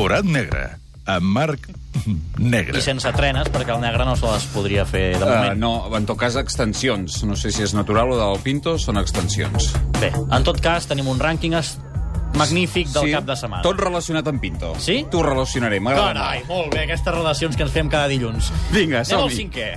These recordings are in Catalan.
Forat negre, amb Marc Negre. I sense trenes, perquè el negre no se les podria fer de Uh, moment. no, en tot cas, extensions. No sé si és natural o del Pinto, són extensions. Bé, en tot cas, tenim un rànquing magnífic del cap de setmana. Tot relacionat amb Pinto. Sí? T'ho relacionaré, m'agrada Carai, molt. molt bé, aquestes relacions que ens fem cada dilluns. Vinga, Anem al cinquè.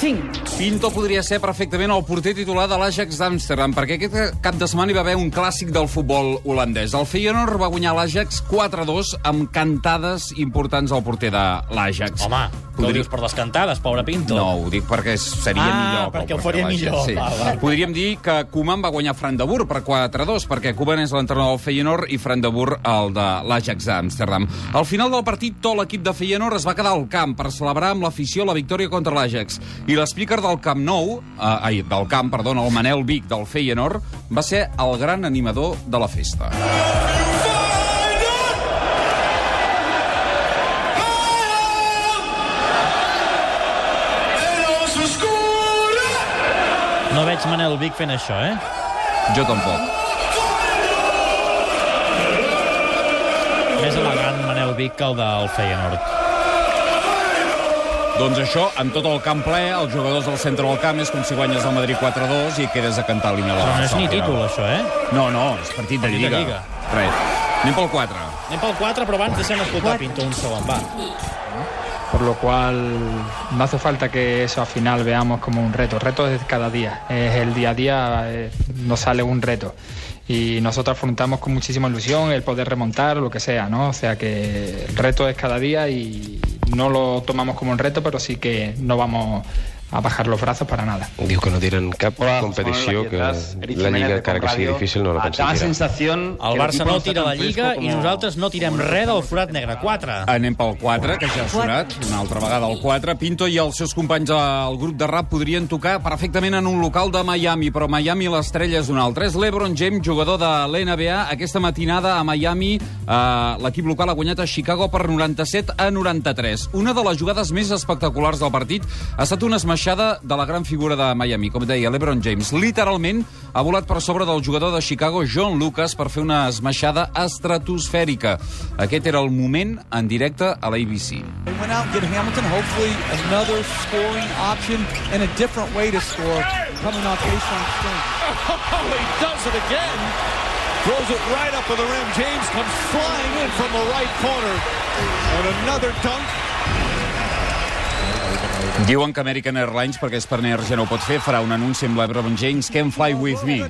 5. Pinto podria ser perfectament el porter titular de l'Ajax d'Amsterdam, perquè aquest cap de setmana hi va haver un clàssic del futbol holandès. El Feyenoord va guanyar l'Ajax 4-2 amb cantades importants al porter de l'Ajax. Home, ho dius per les cantades, pobre Pinto. No, ho dic perquè seria Ah, millor. pel perquè ho faria millor. Sí. Va, va. Podríem dir que Koeman va guanyar Fran de Boer per 4-2, perquè Koeman és l'entrenador del Feyenoord i Fran de Boer el de l'Ajax d'Amsterdam. Al final del partit, tot l'equip de Feyenoord es va quedar al camp per celebrar amb l'afició la victòria contra l'Ajax. I l'speaker del Camp Nou, eh, ai, del camp, perdó, el Manel Vic del Feyenoord, va ser el gran animador de la festa. No veig Manel Vic fent això, eh? Jo tampoc. Més elegant Manel Vic que el del Feyenoord. Doncs això, amb tot el camp ple, els jugadors del centre del camp és com si guanyes el Madrid 4-2 i quedes a cantar l'himne de la Però no és ni títol, això, eh? No, no, és partit de Partit de Lliga. Lliga. Res. Anem pel 4. Anem pel 4, però abans deixem escoltar Pinto un segon, va. Por lo cual no hace falta que eso al final veamos como un reto. Reto es cada día, es el día a día, eh, nos sale un reto. Y nosotros afrontamos con muchísima ilusión el poder remontar o lo que sea, ¿no? O sea que el reto es cada día y no lo tomamos como un reto, pero sí que no vamos a bajar los brazos para nada. Diu que no tiren cap Hola, competició, que la Lliga, de encara que sigui difícil, no la Ah, Da la sensación El Barça no tira la Lliga i nosaltres no tirem res del forat negre. 4. Anem pel 4, que ja ha sonat, una altra vegada el 4. Pinto i els seus companys al grup de rap podrien tocar perfectament en un local de Miami, però Miami l'estrella és un altre. És l'Ebron James, jugador de l'NBA. Aquesta matinada a Miami eh, l'equip local ha guanyat a Chicago per 97 a 93. Una de les jugades més espectaculars del partit ha estat una esmaixada de la gran figura de Miami, com deia l'Ebron James. Literalment ha volat per sobre del jugador de Chicago, John Lucas, per fer una esmaixada estratosfèrica. Aquest era el moment en directe a l'ABC. They went out and get Hamilton, hopefully another scoring option and a different way to score coming off baseline swing. Oh, he does it again. Throws it right up with the rim. James comes flying in from the right corner. And another dunk. Diuen que American Airlines, perquè Spanair ja no ho pot fer, farà un anunci amb l'Ebron James, Can Fly With Me,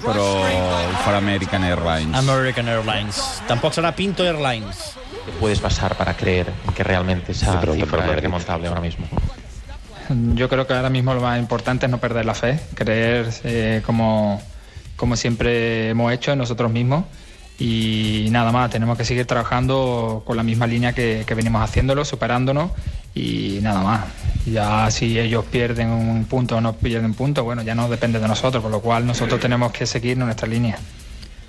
però ho farà American Airlines. American Airlines. Tampoc serà Pinto Airlines. puedes pasar para creer que realmente esa pregunta cifra es remontable ahora mismo? Yo creo que ahora mismo lo más importante es no perder la fe, creer eh, como, como siempre hemos hecho en nosotros mismos y nada más, tenemos que seguir trabajando con la misma línea que, que venimos haciéndolo, superándonos y nada más. Ya si ellos pierden un punto o no pierden punto, bueno, ya no depende de nosotros, por lo cual nosotros tenemos que seguir en nuestra línea.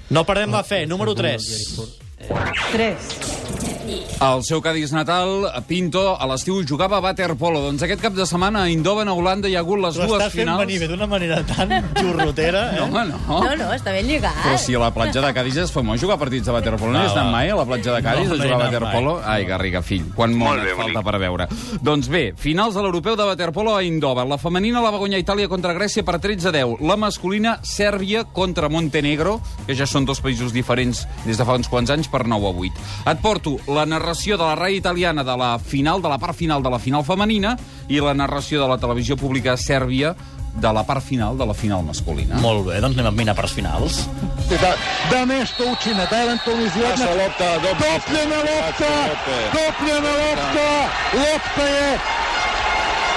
No perdem la fe. Número 3. 3. El seu Cádiz natal, Pinto, a l'estiu jugava a waterpolo. Doncs aquest cap de setmana a Eindhoven, a Holanda, hi ha hagut les Ho dues finals... venir bé d'una manera tan xurrotera, eh? No, home, no. No, no, està ben lligat. Però si a la platja de Cádiz és famós jugar partits de waterpolo. No Va, has anat mai a la platja de Cádiz No, a no jugar a waterpolo? Ai, Garriga, fill, quan món et falta per veure. Doncs bé, finals de l'europeu de waterpolo a Eindhoven. La femenina la va guanyar Itàlia contra Grècia per 13 a 10. La masculina, Sèrbia contra Montenegro, que ja són dos països diferents des de fa uns quants anys, per 9 a 8. Et porto la narració de la ràdio italiana de la final, de la part final de la final femenina, i la narració de la televisió pública sèrbia de la part final de la final masculina. Molt bé, doncs anem a minar pels finals. Da, da nešto učine, da eventualno izjedna. lopta, Topljena lopta, topljena lopta, lopta je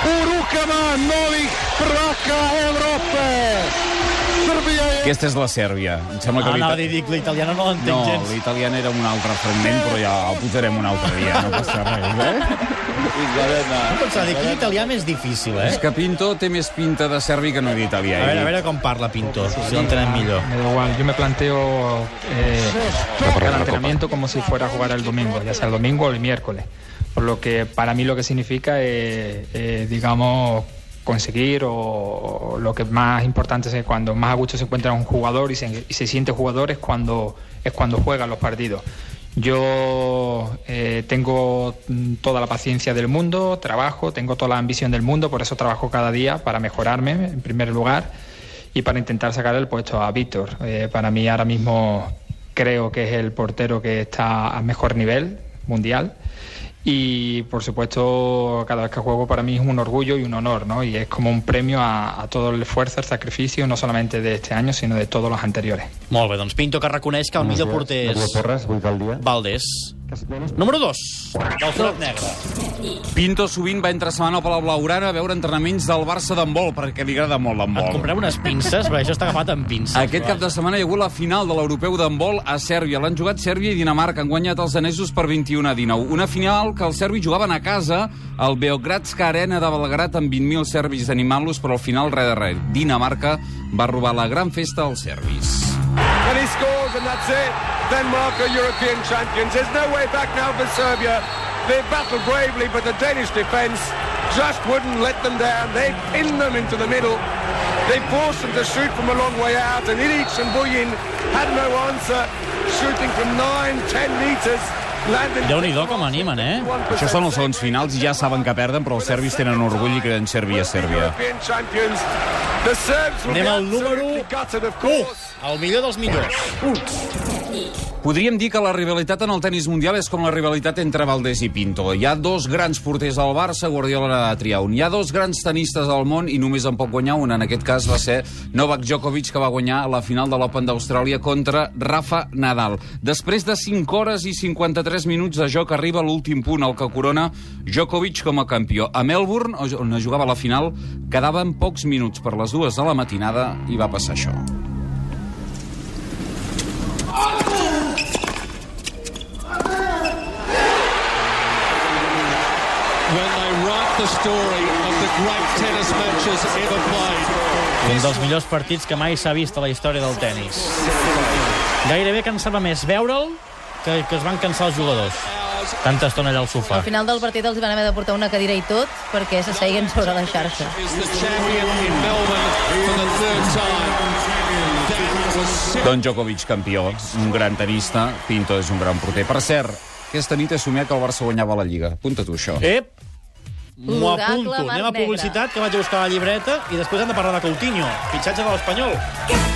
u rukama novih prvaka Evrope. Je... Aquesta és la Sèrbia. Em sembla que Ah, dir que l'italiana no l'entenc No, gens. l'italiana era un altre fragment, però ja el posarem un altre dia, no passa res, eh? Pensava, dir, quin italià més difícil, eh? És que Pinto té més pinta de serbi que no d'italià. A veure, a veure com parla Pinto, si l'entenem millor. Me da igual, yo me planteo eh, cada entrenamiento como si fuera a jugar el domingo, ya sea el domingo o el miércoles. Por lo que para mí lo que significa es, eh, digamos, conseguir o, lo que más importante es cuando más a gusto se encuentra un jugador y se, siente jugador es cuando, es cuando juega los partidos. Yo eh, tengo toda la paciencia del mundo, trabajo, tengo toda la ambición del mundo, por eso trabajo cada día para mejorarme, en primer lugar, y para intentar sacar el puesto a Víctor. Eh, para mí ahora mismo creo que es el portero que está a mejor nivel mundial. Y por supuesto, cada vez que juego para mí es un orgullo y un honor, ¿no? Y es como un premio a, a todo el esfuerzo, el sacrificio, no solamente de este año, sino de todos los anteriores. Molt bé, doncs Pinto que reconeix que el millor porter és Valdés. Número 2, del Forat Negre. Pinto sovint va entre setmana per la Blaugrana a veure entrenaments del Barça d'handbol, perquè li agrada molt Et l'handbol. comprem unes pinces, perquè això està agafat amb pinces. Aquest cap de setmana hi ha hagut la final de l'europeu d'handbol a Sèrbia. L'han jugat Sèrbia i Dinamarca. Han guanyat els danesos per 21 a 19. Una final que els serbis jugaven a casa al Beogradska Arena de Belgrat amb 20.000 serbis animant-los, però al final, res de res. Dinamarca va robar la gran festa als serbis. And he scores, and that's it. Denmark are European champions. There's no way back now for Serbia. They battled bravely, but the Danish defence just wouldn't let them down. They pinned them into the middle. They forced them to shoot from a long way out, and Ilic and Buyin had no answer, shooting from 9, 10 metres. landing Déu-n'hi-do com animen, eh? Això són els segons finals i ja saben que perden, però els serbis tenen orgull i creen Sèrbia a Sèrbia. European champions. The Serbs will Anem al número absolutely gutted, of 1, course. el millor dels millors. Podríem dir que la rivalitat en el tennis mundial és com la rivalitat entre Valdés i Pinto. Hi ha dos grans porters al Barça, Guardiola n'ha de triar un. Hi ha dos grans tenistes al món i només en pot guanyar un. En aquest cas va ser Novak Djokovic, que va guanyar la final de l'Open d'Austràlia contra Rafa Nadal. Després de 5 hores i 53 minuts de joc arriba l'últim punt, el que corona Djokovic com a campió. A Melbourne, on jugava la final, quedaven pocs minuts per les dues de la matinada i va passar això. The story of the great tennis matches ever played. Un dels millors partits que mai s'ha vist a la història del tennis. Gairebé cansava més veure'l que, que es van cansar els jugadors. Tanta estona allà al sofà. Al final del partit els van haver de portar una cadira i tot perquè s'asseien sobre la xarxa. Don Djokovic, campió, un gran tenista, Pinto és un gran porter. Per cert, aquesta nit he somiat que el Barça guanyava la Lliga. Apunta tu això. Ep! M'ho apunto. Anem a publicitat, que vaig a buscar la llibreta, i després hem de parlar de Coutinho, fitxatge de l'Espanyol.